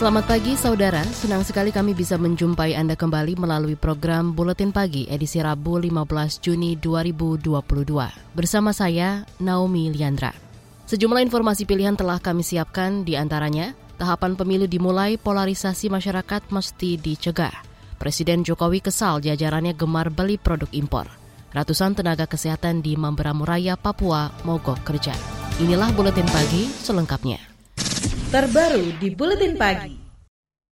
Selamat pagi saudara, senang sekali kami bisa menjumpai Anda kembali melalui program Buletin Pagi edisi Rabu 15 Juni 2022. Bersama saya, Naomi Liandra. Sejumlah informasi pilihan telah kami siapkan di antaranya, tahapan pemilu dimulai, polarisasi masyarakat mesti dicegah. Presiden Jokowi kesal jajarannya gemar beli produk impor. Ratusan tenaga kesehatan di Mamberamo Raya, Papua mogok kerja. Inilah Buletin Pagi selengkapnya terbaru di Buletin Pagi.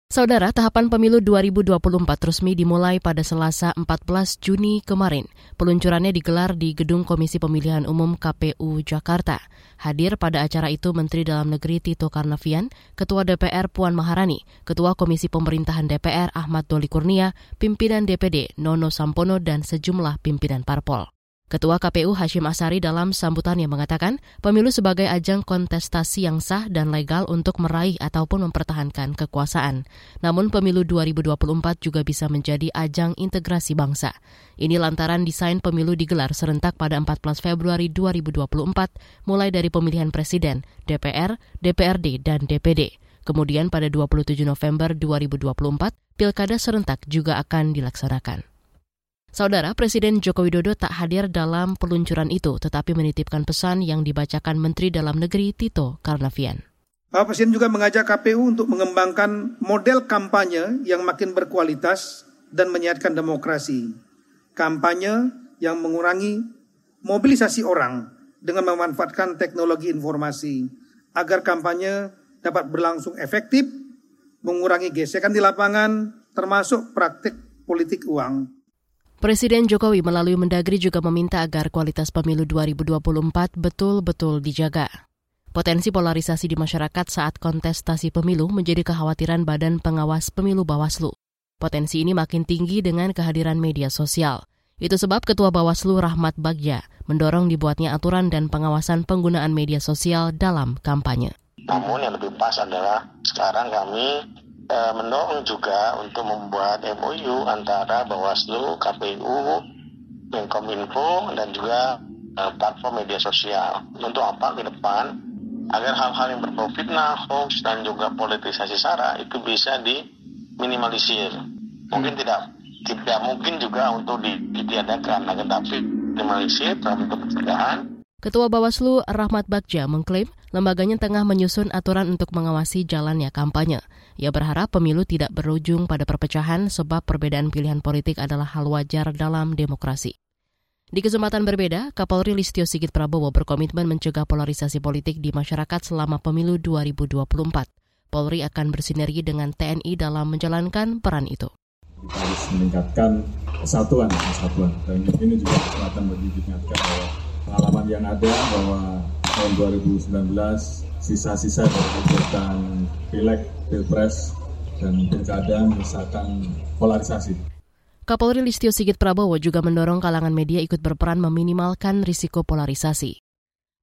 Saudara, tahapan pemilu 2024 resmi dimulai pada Selasa 14 Juni kemarin. Peluncurannya digelar di Gedung Komisi Pemilihan Umum KPU Jakarta. Hadir pada acara itu Menteri Dalam Negeri Tito Karnavian, Ketua DPR Puan Maharani, Ketua Komisi Pemerintahan DPR Ahmad Doli Kurnia, pimpinan DPD Nono Sampono, dan sejumlah pimpinan parpol. Ketua KPU Hashim Asari dalam sambutannya mengatakan, pemilu sebagai ajang kontestasi yang sah dan legal untuk meraih ataupun mempertahankan kekuasaan. Namun pemilu 2024 juga bisa menjadi ajang integrasi bangsa. Ini lantaran desain pemilu digelar serentak pada 14 Februari 2024, mulai dari pemilihan presiden, DPR, DPRD, dan DPD. Kemudian pada 27 November 2024, pilkada serentak juga akan dilaksanakan. Saudara Presiden Joko Widodo tak hadir dalam peluncuran itu, tetapi menitipkan pesan yang dibacakan Menteri Dalam Negeri Tito Karnavian. Bapak Presiden juga mengajak KPU untuk mengembangkan model kampanye yang makin berkualitas dan menyehatkan demokrasi. Kampanye yang mengurangi mobilisasi orang dengan memanfaatkan teknologi informasi agar kampanye dapat berlangsung efektif, mengurangi gesekan di lapangan, termasuk praktik politik uang. Presiden Jokowi melalui Mendagri juga meminta agar kualitas pemilu 2024 betul-betul dijaga. Potensi polarisasi di masyarakat saat kontestasi pemilu menjadi kekhawatiran Badan Pengawas Pemilu Bawaslu. Potensi ini makin tinggi dengan kehadiran media sosial. Itu sebab Ketua Bawaslu Rahmat Bagja mendorong dibuatnya aturan dan pengawasan penggunaan media sosial dalam kampanye. Namun yang lebih pas adalah sekarang kami eh, mendorong juga untuk membuat MOU antara Bawaslu, KPU, Menkominfo dan juga eh, platform media sosial. Untuk apa ke depan? Agar hal-hal yang berbau fitnah, hoax dan juga politisasi sara itu bisa diminimalisir. Mungkin tidak tidak mungkin juga untuk ditiadakan, akan tapi minimalisir dalam bentuk pencegahan Ketua Bawaslu Rahmat Bagja mengklaim lembaganya tengah menyusun aturan untuk mengawasi jalannya kampanye. Ia berharap pemilu tidak berujung pada perpecahan sebab perbedaan pilihan politik adalah hal wajar dalam demokrasi. Di kesempatan berbeda, Kapolri Listio Sigit Prabowo berkomitmen mencegah polarisasi politik di masyarakat selama pemilu 2024. Polri akan bersinergi dengan TNI dalam menjalankan peran itu. Harus meningkatkan kesatuan, kesatuan. Dan ini juga kesempatan bagi diingatkan bahwa pengalaman yang ada bahwa tahun 2019 sisa-sisa dari kegiatan pileg, pilpres, dan pilkada misalkan polarisasi. Kapolri Listio Sigit Prabowo juga mendorong kalangan media ikut berperan meminimalkan risiko polarisasi.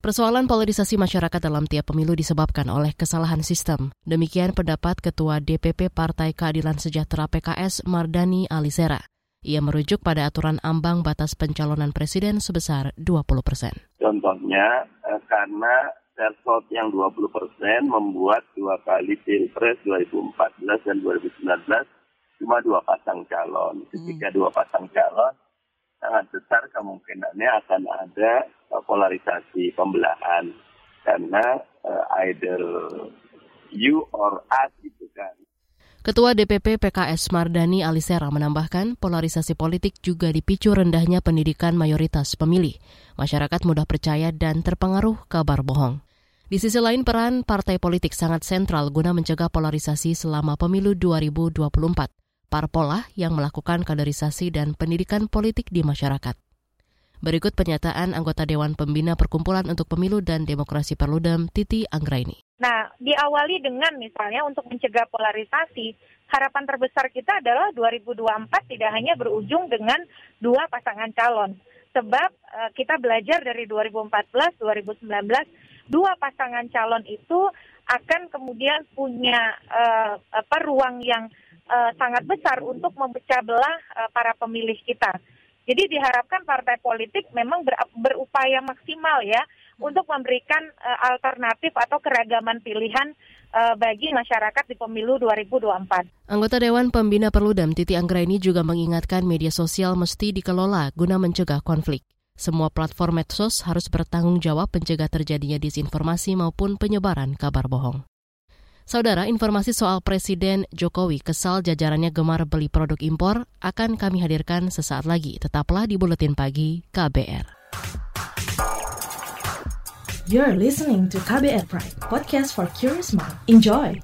Persoalan polarisasi masyarakat dalam tiap pemilu disebabkan oleh kesalahan sistem. Demikian pendapat Ketua DPP Partai Keadilan Sejahtera PKS Mardani Alisera. Ia merujuk pada aturan ambang batas pencalonan presiden sebesar 20 persen. Contohnya, eh, karena threshold yang 20 persen membuat dua kali pilpres 2014 dan 2019 cuma dua pasang calon. Ketika hmm. dua pasang calon, sangat besar kemungkinannya akan ada eh, polarisasi pembelahan. Karena uh, either you or us gitu kan. Ketua DPP PKS Mardani Alisera menambahkan polarisasi politik juga dipicu rendahnya pendidikan mayoritas pemilih. Masyarakat mudah percaya dan terpengaruh kabar bohong. Di sisi lain peran partai politik sangat sentral guna mencegah polarisasi selama pemilu 2024. Parpolah yang melakukan kaderisasi dan pendidikan politik di masyarakat. Berikut pernyataan anggota Dewan Pembina Perkumpulan untuk Pemilu dan Demokrasi Perludem, Titi Anggraini. Nah, diawali dengan misalnya untuk mencegah polarisasi, harapan terbesar kita adalah 2024 tidak hanya berujung dengan dua pasangan calon. Sebab uh, kita belajar dari 2014, 2019 dua pasangan calon itu akan kemudian punya uh, apa ruang yang uh, sangat besar untuk memecah belah para pemilih kita. Jadi diharapkan partai politik memang ber, berupaya maksimal ya untuk memberikan uh, alternatif atau keragaman pilihan uh, bagi masyarakat di pemilu 2024. Anggota Dewan Pembina Perludem Titi Anggraini juga mengingatkan media sosial mesti dikelola guna mencegah konflik. Semua platform medsos harus bertanggung jawab mencegah terjadinya disinformasi maupun penyebaran kabar bohong. Saudara, informasi soal Presiden Jokowi kesal jajarannya gemar beli produk impor akan kami hadirkan sesaat lagi. Tetaplah di Buletin Pagi KBR. You're listening to KBR Pride, podcast for curious mind. Enjoy!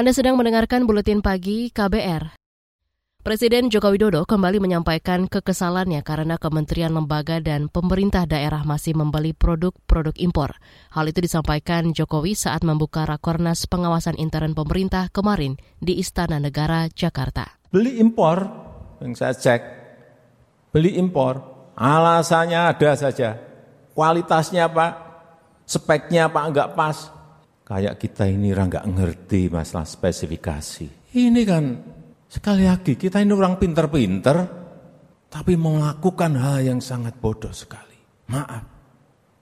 Anda sedang mendengarkan buletin pagi KBR. Presiden Joko Widodo kembali menyampaikan kekesalannya karena kementerian lembaga dan pemerintah daerah masih membeli produk-produk impor. Hal itu disampaikan Jokowi saat membuka Rakornas Pengawasan Intern Pemerintah kemarin di Istana Negara, Jakarta. Beli impor, yang saya cek, beli impor, alasannya ada saja. Kualitasnya Pak, speknya Pak enggak pas, Kayak kita ini orang nggak ngerti masalah spesifikasi. Ini kan sekali lagi kita ini orang pinter-pinter, tapi melakukan hal yang sangat bodoh sekali. Maaf,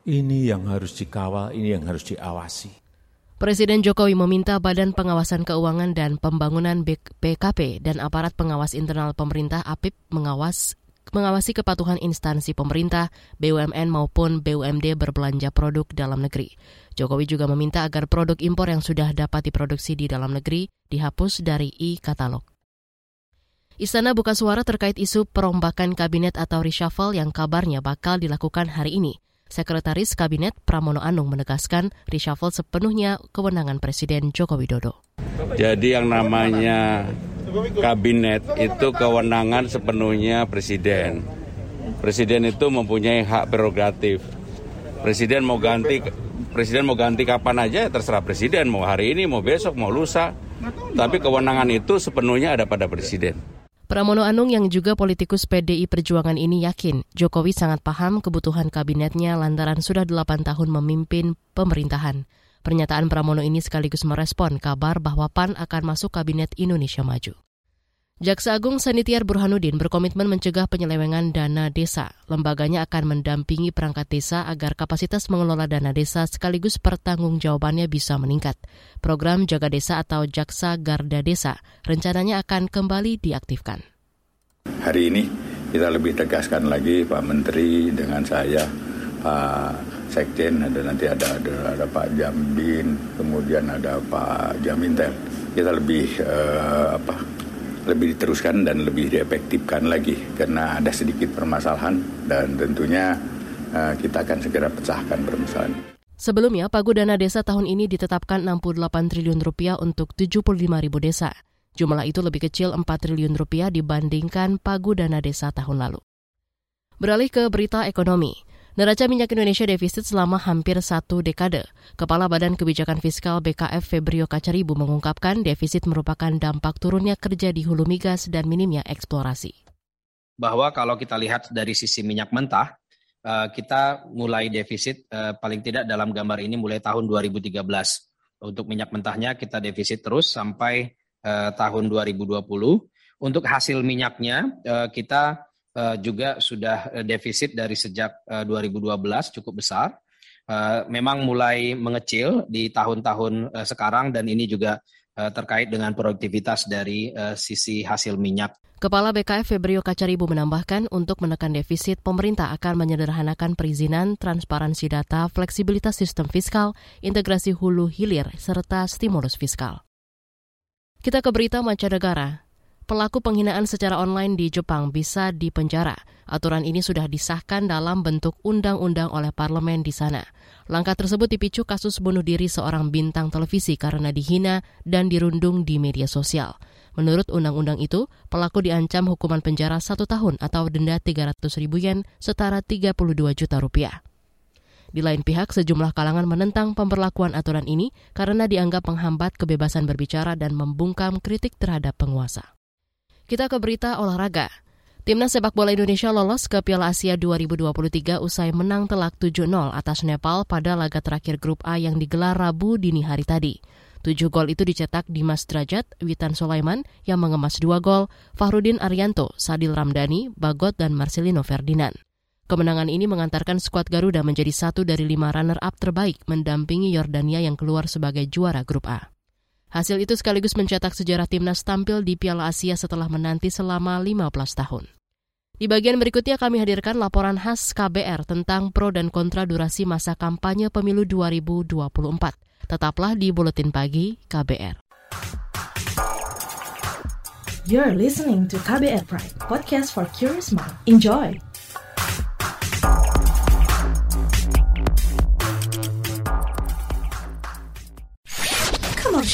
ini yang harus dikawal, ini yang harus diawasi. Presiden Jokowi meminta Badan Pengawasan Keuangan dan Pembangunan BKP dan aparat pengawas internal pemerintah APIP mengawas mengawasi kepatuhan instansi pemerintah, BUMN maupun BUMD berbelanja produk dalam negeri. Jokowi juga meminta agar produk impor yang sudah dapat diproduksi di dalam negeri dihapus dari e-katalog. Istana buka suara terkait isu perombakan kabinet atau reshuffle yang kabarnya bakal dilakukan hari ini. Sekretaris Kabinet Pramono Anung menegaskan reshuffle sepenuhnya kewenangan Presiden Joko Widodo. Jadi yang namanya kabinet itu kewenangan sepenuhnya presiden. Presiden itu mempunyai hak prerogatif. Presiden mau ganti presiden mau ganti kapan aja terserah presiden mau hari ini mau besok mau lusa. Tapi kewenangan itu sepenuhnya ada pada presiden. Pramono Anung yang juga politikus PDI Perjuangan ini yakin Jokowi sangat paham kebutuhan kabinetnya lantaran sudah delapan tahun memimpin pemerintahan. Pernyataan Pramono ini sekaligus merespon kabar bahwa PAN akan masuk Kabinet Indonesia Maju. Jaksa Agung Sanitiar Burhanuddin berkomitmen mencegah penyelewengan dana desa. Lembaganya akan mendampingi perangkat desa agar kapasitas mengelola dana desa sekaligus pertanggungjawabannya bisa meningkat. Program Jaga Desa atau Jaksa Garda Desa rencananya akan kembali diaktifkan. Hari ini kita lebih tegaskan lagi Pak Menteri dengan saya, Pak Sekjen, ada nanti ada ada, ada Pak Jambin, kemudian ada Pak Jamintel. Kita lebih uh, apa lebih diteruskan dan lebih diefektifkan lagi karena ada sedikit permasalahan dan tentunya uh, kita akan segera pecahkan permasalahan. Sebelumnya, Pagu Dana Desa tahun ini ditetapkan 68 triliun rupiah untuk 75 ribu desa. Jumlah itu lebih kecil 4 triliun rupiah dibandingkan Pagu Dana Desa tahun lalu. Beralih ke berita ekonomi. Neraca minyak Indonesia defisit selama hampir satu dekade. Kepala Badan Kebijakan Fiskal BKF Febrio Kacaribu mengungkapkan defisit merupakan dampak turunnya kerja di hulu migas dan minimnya eksplorasi. Bahwa kalau kita lihat dari sisi minyak mentah, eh, kita mulai defisit eh, paling tidak dalam gambar ini mulai tahun 2013. Untuk minyak mentahnya kita defisit terus sampai eh, tahun 2020. Untuk hasil minyaknya kita juga sudah eh, defisit dari sejak 2012 eh, cukup besar. Memang mulai mengecil di tahun-tahun sekarang dan ini juga terkait dengan produktivitas dari sisi hasil minyak. Kepala BKF Febrio Kacaribu menambahkan untuk menekan defisit, pemerintah akan menyederhanakan perizinan, transparansi data, fleksibilitas sistem fiskal, integrasi hulu hilir, serta stimulus fiskal. Kita ke berita mancanegara. Pelaku penghinaan secara online di Jepang bisa dipenjara. Aturan ini sudah disahkan dalam bentuk undang-undang oleh parlemen di sana. Langkah tersebut dipicu kasus bunuh diri seorang bintang televisi karena dihina dan dirundung di media sosial. Menurut undang-undang itu, pelaku diancam hukuman penjara satu tahun atau denda 300 ribu yen setara 32 juta rupiah. Di lain pihak, sejumlah kalangan menentang pemberlakuan aturan ini karena dianggap menghambat kebebasan berbicara dan membungkam kritik terhadap penguasa. Kita ke berita olahraga. Timnas sepak bola Indonesia lolos ke Piala Asia 2023 usai menang telak 7-0 atas Nepal pada laga terakhir grup A yang digelar Rabu dini hari tadi. Tujuh gol itu dicetak Dimas Drajat, Witan Sulaiman yang mengemas dua gol, Fahrudin Arianto, Sadil Ramdhani, Bagot, dan Marcelino Ferdinand. Kemenangan ini mengantarkan skuad Garuda menjadi satu dari lima runner-up terbaik mendampingi Yordania yang keluar sebagai juara grup A. Hasil itu sekaligus mencetak sejarah timnas tampil di Piala Asia setelah menanti selama 15 tahun. Di bagian berikutnya kami hadirkan laporan khas KBR tentang pro dan kontra durasi masa kampanye pemilu 2024. Tetaplah di Buletin Pagi KBR. You're listening to KBR Pride, podcast for curious mind. Enjoy!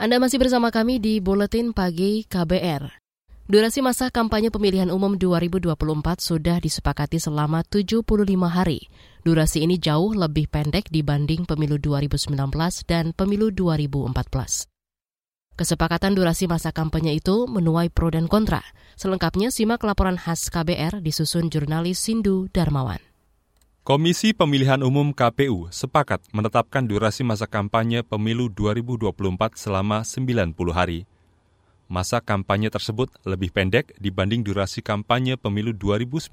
Anda masih bersama kami di Buletin Pagi KBR. Durasi masa kampanye pemilihan umum 2024 sudah disepakati selama 75 hari. Durasi ini jauh lebih pendek dibanding pemilu 2019 dan pemilu 2014. Kesepakatan durasi masa kampanye itu menuai pro dan kontra. Selengkapnya simak laporan khas KBR disusun jurnalis Sindu Darmawan. Komisi Pemilihan Umum KPU sepakat menetapkan durasi masa kampanye pemilu 2024 selama 90 hari. Masa kampanye tersebut lebih pendek dibanding durasi kampanye pemilu 2019,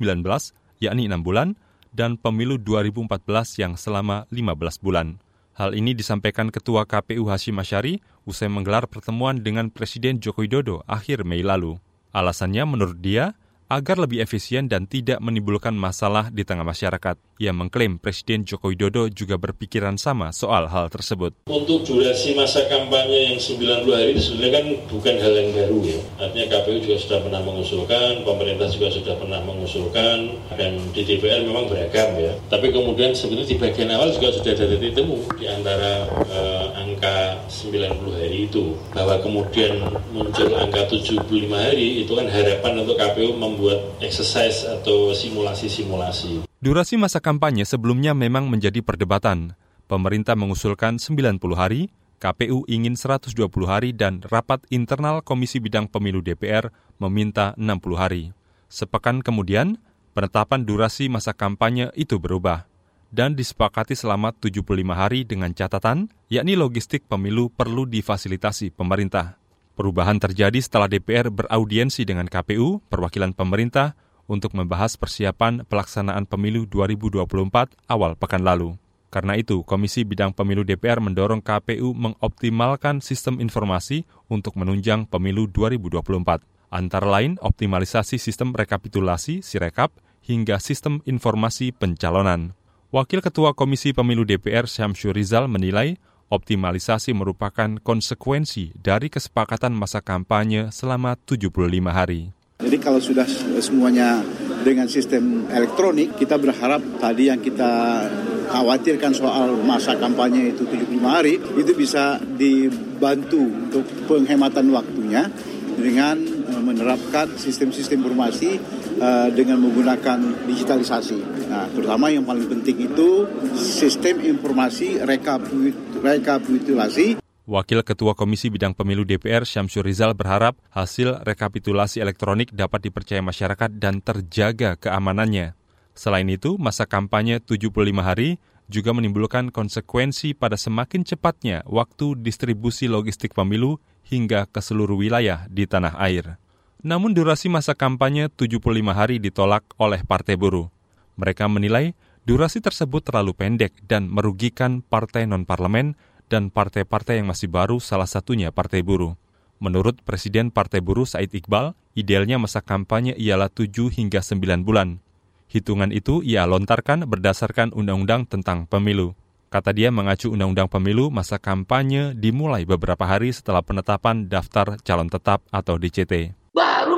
yakni 6 bulan, dan pemilu 2014 yang selama 15 bulan. Hal ini disampaikan Ketua KPU Hashim Asyari usai menggelar pertemuan dengan Presiden Joko Widodo akhir Mei lalu. Alasannya menurut dia, agar lebih efisien dan tidak menimbulkan masalah di tengah masyarakat. Ia mengklaim Presiden Joko Widodo juga berpikiran sama soal hal tersebut. Untuk durasi masa kampanye yang 90 hari itu sebenarnya kan bukan hal yang baru ya. Artinya KPU juga sudah pernah mengusulkan, pemerintah juga sudah pernah mengusulkan, dan di DPR memang beragam ya. Tapi kemudian sebetulnya di bagian awal juga sudah ada titik temu di antara eh, angka 90 hari itu. Bahwa kemudian muncul angka 75 hari itu kan harapan untuk KPU mem membuat exercise atau simulasi-simulasi. Durasi masa kampanye sebelumnya memang menjadi perdebatan. Pemerintah mengusulkan 90 hari, KPU ingin 120 hari dan rapat internal Komisi Bidang Pemilu DPR meminta 60 hari. Sepekan kemudian, penetapan durasi masa kampanye itu berubah dan disepakati selama 75 hari dengan catatan, yakni logistik pemilu perlu difasilitasi pemerintah. Perubahan terjadi setelah DPR beraudiensi dengan KPU, perwakilan pemerintah, untuk membahas persiapan pelaksanaan pemilu 2024 awal pekan lalu. Karena itu, Komisi Bidang Pemilu DPR mendorong KPU mengoptimalkan sistem informasi untuk menunjang pemilu 2024. Antara lain, optimalisasi sistem rekapitulasi Sirekap hingga sistem informasi pencalonan. Wakil Ketua Komisi Pemilu DPR Syamsur Rizal menilai Optimalisasi merupakan konsekuensi dari kesepakatan masa kampanye selama 75 hari. Jadi kalau sudah semuanya dengan sistem elektronik, kita berharap tadi yang kita khawatirkan soal masa kampanye itu 75 hari, itu bisa dibantu untuk penghematan waktunya dengan eh, menerapkan sistem-sistem informasi uh, dengan menggunakan digitalisasi. Nah, terutama yang paling penting itu sistem informasi rekapitulasi. Wakil Ketua Komisi Bidang Pemilu DPR Syamsur Rizal berharap hasil rekapitulasi elektronik dapat dipercaya masyarakat dan terjaga keamanannya. Selain itu, masa kampanye 75 hari juga menimbulkan konsekuensi pada semakin cepatnya waktu distribusi logistik pemilu hingga ke seluruh wilayah di tanah air. Namun durasi masa kampanye 75 hari ditolak oleh Partai Buruh. Mereka menilai durasi tersebut terlalu pendek dan merugikan partai non-parlemen dan partai-partai yang masih baru salah satunya Partai Buruh. Menurut Presiden Partai Buruh Said Iqbal, idealnya masa kampanye ialah 7 hingga 9 bulan. Hitungan itu ia lontarkan berdasarkan undang-undang tentang pemilu. Kata dia mengacu undang-undang pemilu, masa kampanye dimulai beberapa hari setelah penetapan daftar calon tetap atau DCT.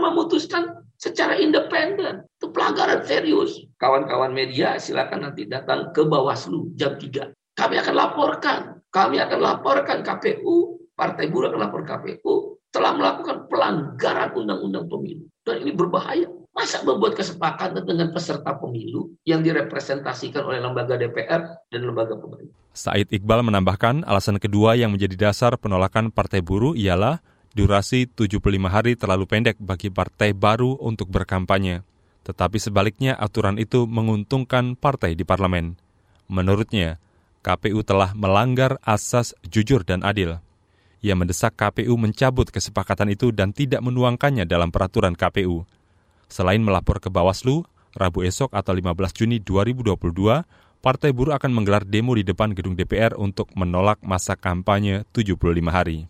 Memutuskan secara independen. Itu pelanggaran serius. Kawan-kawan media silakan nanti datang ke Bawaslu jam 3. Kami akan laporkan kami akan laporkan KPU, Partai Buruh akan lapor KPU, telah melakukan pelanggaran undang-undang pemilu. Dan ini berbahaya. Masa membuat kesepakatan dengan peserta pemilu yang direpresentasikan oleh lembaga DPR dan lembaga pemerintah. Said Iqbal menambahkan alasan kedua yang menjadi dasar penolakan Partai Buruh ialah durasi 75 hari terlalu pendek bagi partai baru untuk berkampanye. Tetapi sebaliknya aturan itu menguntungkan partai di parlemen. Menurutnya, KPU telah melanggar asas jujur dan adil. Ia mendesak KPU mencabut kesepakatan itu dan tidak menuangkannya dalam peraturan KPU. Selain melapor ke Bawaslu, Rabu esok atau 15 Juni 2022, Partai Buruh akan menggelar demo di depan gedung DPR untuk menolak masa kampanye 75 hari.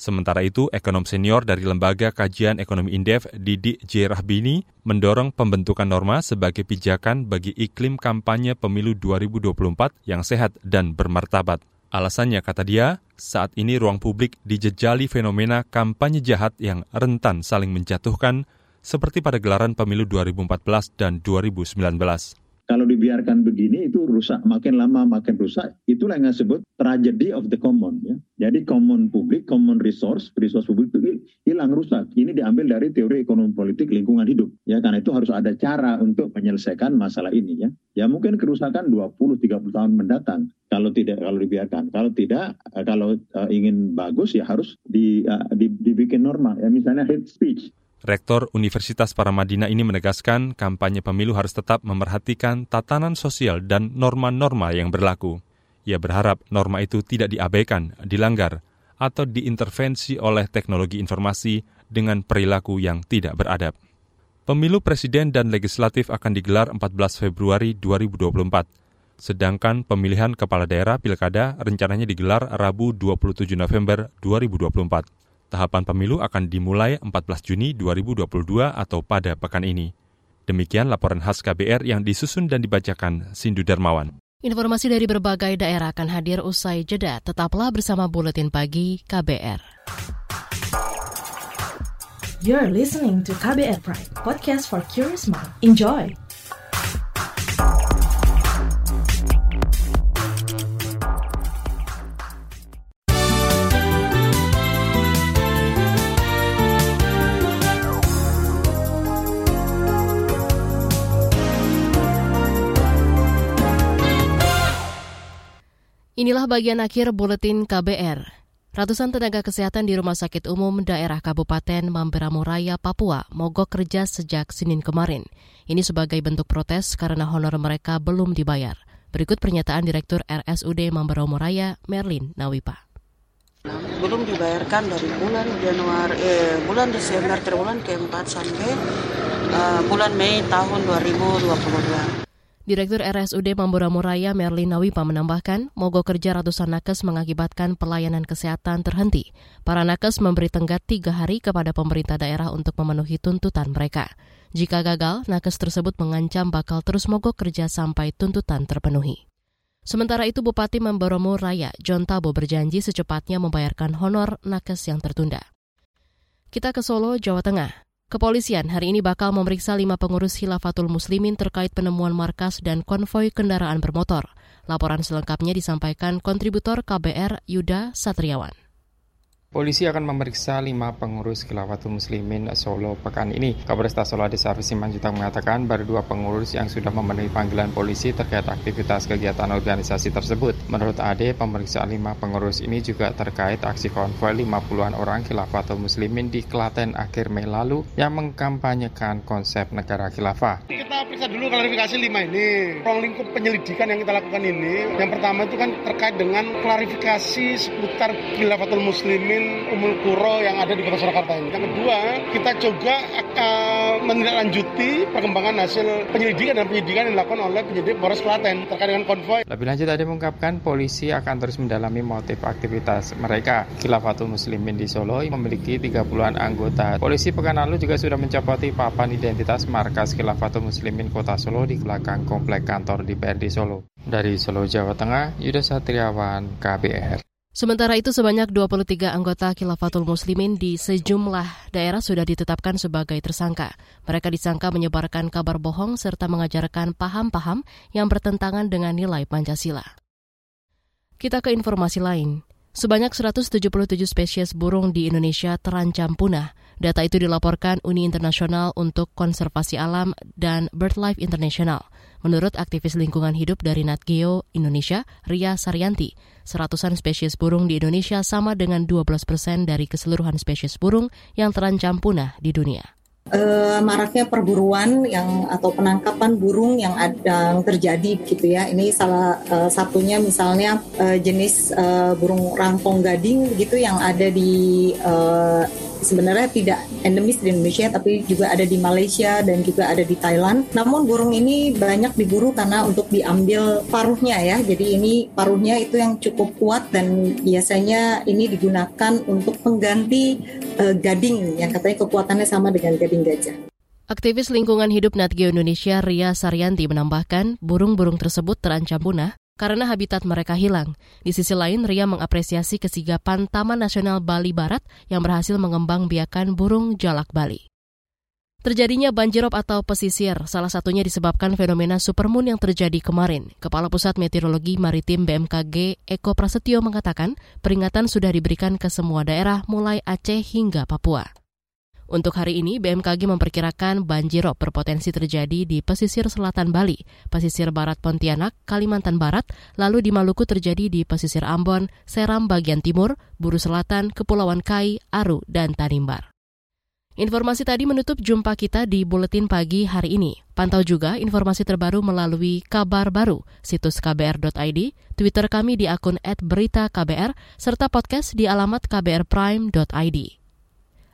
Sementara itu, ekonom senior dari Lembaga Kajian Ekonomi Indef, Didi J. Rahbini, mendorong pembentukan norma sebagai pijakan bagi iklim kampanye pemilu 2024 yang sehat dan bermartabat. Alasannya, kata dia, saat ini ruang publik dijejali fenomena kampanye jahat yang rentan saling menjatuhkan, seperti pada gelaran pemilu 2014 dan 2019. Kalau dibiarkan begini itu rusak, makin lama makin rusak. Itulah yang disebut tragedy of the common. Ya. Jadi common publik, common resource, resource publik itu hilang rusak. Ini diambil dari teori ekonomi politik lingkungan hidup. Ya karena itu harus ada cara untuk menyelesaikan masalah ini. Ya, ya mungkin kerusakan 20-30 tahun mendatang kalau tidak kalau dibiarkan. Kalau tidak, eh, kalau uh, ingin bagus ya harus di, uh, di, dibikin norma. Ya misalnya hate speech Rektor Universitas Paramadina ini menegaskan kampanye pemilu harus tetap memerhatikan tatanan sosial dan norma-norma yang berlaku. Ia berharap norma itu tidak diabaikan, dilanggar, atau diintervensi oleh teknologi informasi dengan perilaku yang tidak beradab. Pemilu presiden dan legislatif akan digelar 14 Februari 2024. Sedangkan pemilihan kepala daerah pilkada rencananya digelar Rabu 27 November 2024. Tahapan pemilu akan dimulai 14 Juni 2022 atau pada pekan ini. Demikian laporan khas KBR yang disusun dan dibacakan Sindu Darmawan. Informasi dari berbagai daerah akan hadir usai jeda. Tetaplah bersama Buletin Pagi KBR. You're listening to KBR Pride, podcast for curious mind. Enjoy! Inilah bagian akhir buletin KBR. Ratusan tenaga kesehatan di Rumah Sakit Umum Daerah Kabupaten Mamberamo Raya, Papua mogok kerja sejak Senin kemarin. Ini sebagai bentuk protes karena honor mereka belum dibayar. Berikut pernyataan Direktur RSUD Mamberamo Raya, Merlin Nawipa. Belum dibayarkan dari bulan Januari, eh, bulan Desember triwulan keempat sampai uh, bulan Mei tahun 2022. Direktur RSUD Mamboramo Raya Merlin Nawipa menambahkan, mogok kerja ratusan nakes mengakibatkan pelayanan kesehatan terhenti. Para nakes memberi tenggat tiga hari kepada pemerintah daerah untuk memenuhi tuntutan mereka. Jika gagal, nakes tersebut mengancam bakal terus mogok kerja sampai tuntutan terpenuhi. Sementara itu Bupati Memboromo Raya, John Tabo berjanji secepatnya membayarkan honor nakes yang tertunda. Kita ke Solo, Jawa Tengah. Kepolisian hari ini bakal memeriksa lima pengurus Khilafatul Muslimin terkait penemuan markas dan konvoi kendaraan bermotor. Laporan selengkapnya disampaikan kontributor KBR Yuda Satriawan. Polisi akan memeriksa lima pengurus Khilafatul Muslimin Solo pekan ini. Kapolresta Solo Adi Sarwi Simanjuntak mengatakan baru dua pengurus yang sudah memenuhi panggilan polisi terkait aktivitas kegiatan organisasi tersebut. Menurut Ade, pemeriksaan lima pengurus ini juga terkait aksi konvoi 50-an orang Khilafatul Muslimin di Klaten akhir Mei lalu yang mengkampanyekan konsep negara khilafah. Kita periksa dulu klarifikasi lima ini. Ruang lingkup penyelidikan yang kita lakukan ini, yang pertama itu kan terkait dengan klarifikasi seputar Khilafatul Muslimin Umul Kuro yang ada di Kota Surakarta ini. Yang kedua, kita juga akan menindaklanjuti perkembangan hasil penyelidikan dan penyidikan yang dilakukan oleh penyidik Polres Klaten terkait dengan konvoy. Lebih lanjut tadi mengungkapkan polisi akan terus mendalami motif aktivitas mereka. Khilafatul Muslimin di Solo memiliki 30-an anggota. Polisi pekan lalu juga sudah mencopoti papan identitas markas Khilafatul Muslimin Kota Solo di belakang komplek kantor DPRD Solo. Dari Solo, Jawa Tengah, Yuda Satriawan, KBR. Sementara itu sebanyak 23 anggota Khilafatul Muslimin di sejumlah daerah sudah ditetapkan sebagai tersangka. Mereka disangka menyebarkan kabar bohong serta mengajarkan paham-paham yang bertentangan dengan nilai Pancasila. Kita ke informasi lain. Sebanyak 177 spesies burung di Indonesia terancam punah. Data itu dilaporkan Uni Internasional untuk Konservasi Alam dan BirdLife International. Menurut aktivis lingkungan hidup dari Nat Geo Indonesia, Ria Saryanti, seratusan spesies burung di Indonesia sama dengan 12 persen dari keseluruhan spesies burung yang terancam punah di dunia uh, maraknya perburuan yang atau penangkapan burung yang ada yang terjadi gitu ya. Ini salah uh, satunya misalnya uh, jenis uh, burung rampong gading gitu yang ada di uh, sebenarnya tidak endemis di Indonesia tapi juga ada di Malaysia dan juga ada di Thailand. Namun burung ini banyak diburu karena untuk diambil paruhnya ya. Jadi ini paruhnya itu yang cukup kuat dan biasanya ini digunakan untuk pengganti uh, gading yang katanya kekuatannya sama dengan gading gajah. Aktivis lingkungan hidup Natgeo Indonesia Ria Saryanti menambahkan burung-burung tersebut terancam punah karena habitat mereka hilang. Di sisi lain, Ria mengapresiasi kesigapan Taman Nasional Bali Barat yang berhasil mengembang biakan burung jalak Bali. Terjadinya banjirop atau pesisir, salah satunya disebabkan fenomena supermoon yang terjadi kemarin. Kepala Pusat Meteorologi Maritim BMKG Eko Prasetyo mengatakan peringatan sudah diberikan ke semua daerah mulai Aceh hingga Papua. Untuk hari ini, BMKG memperkirakan banjirop berpotensi terjadi di pesisir selatan Bali, pesisir barat Pontianak, Kalimantan Barat, lalu di Maluku terjadi di pesisir Ambon, Seram bagian timur, Buru Selatan, Kepulauan Kai, Aru, dan Tanimbar. Informasi tadi menutup jumpa kita di Buletin Pagi hari ini. Pantau juga informasi terbaru melalui kabar baru, situs kbr.id, Twitter kami di akun @beritaKBR, serta podcast di alamat kbrprime.id.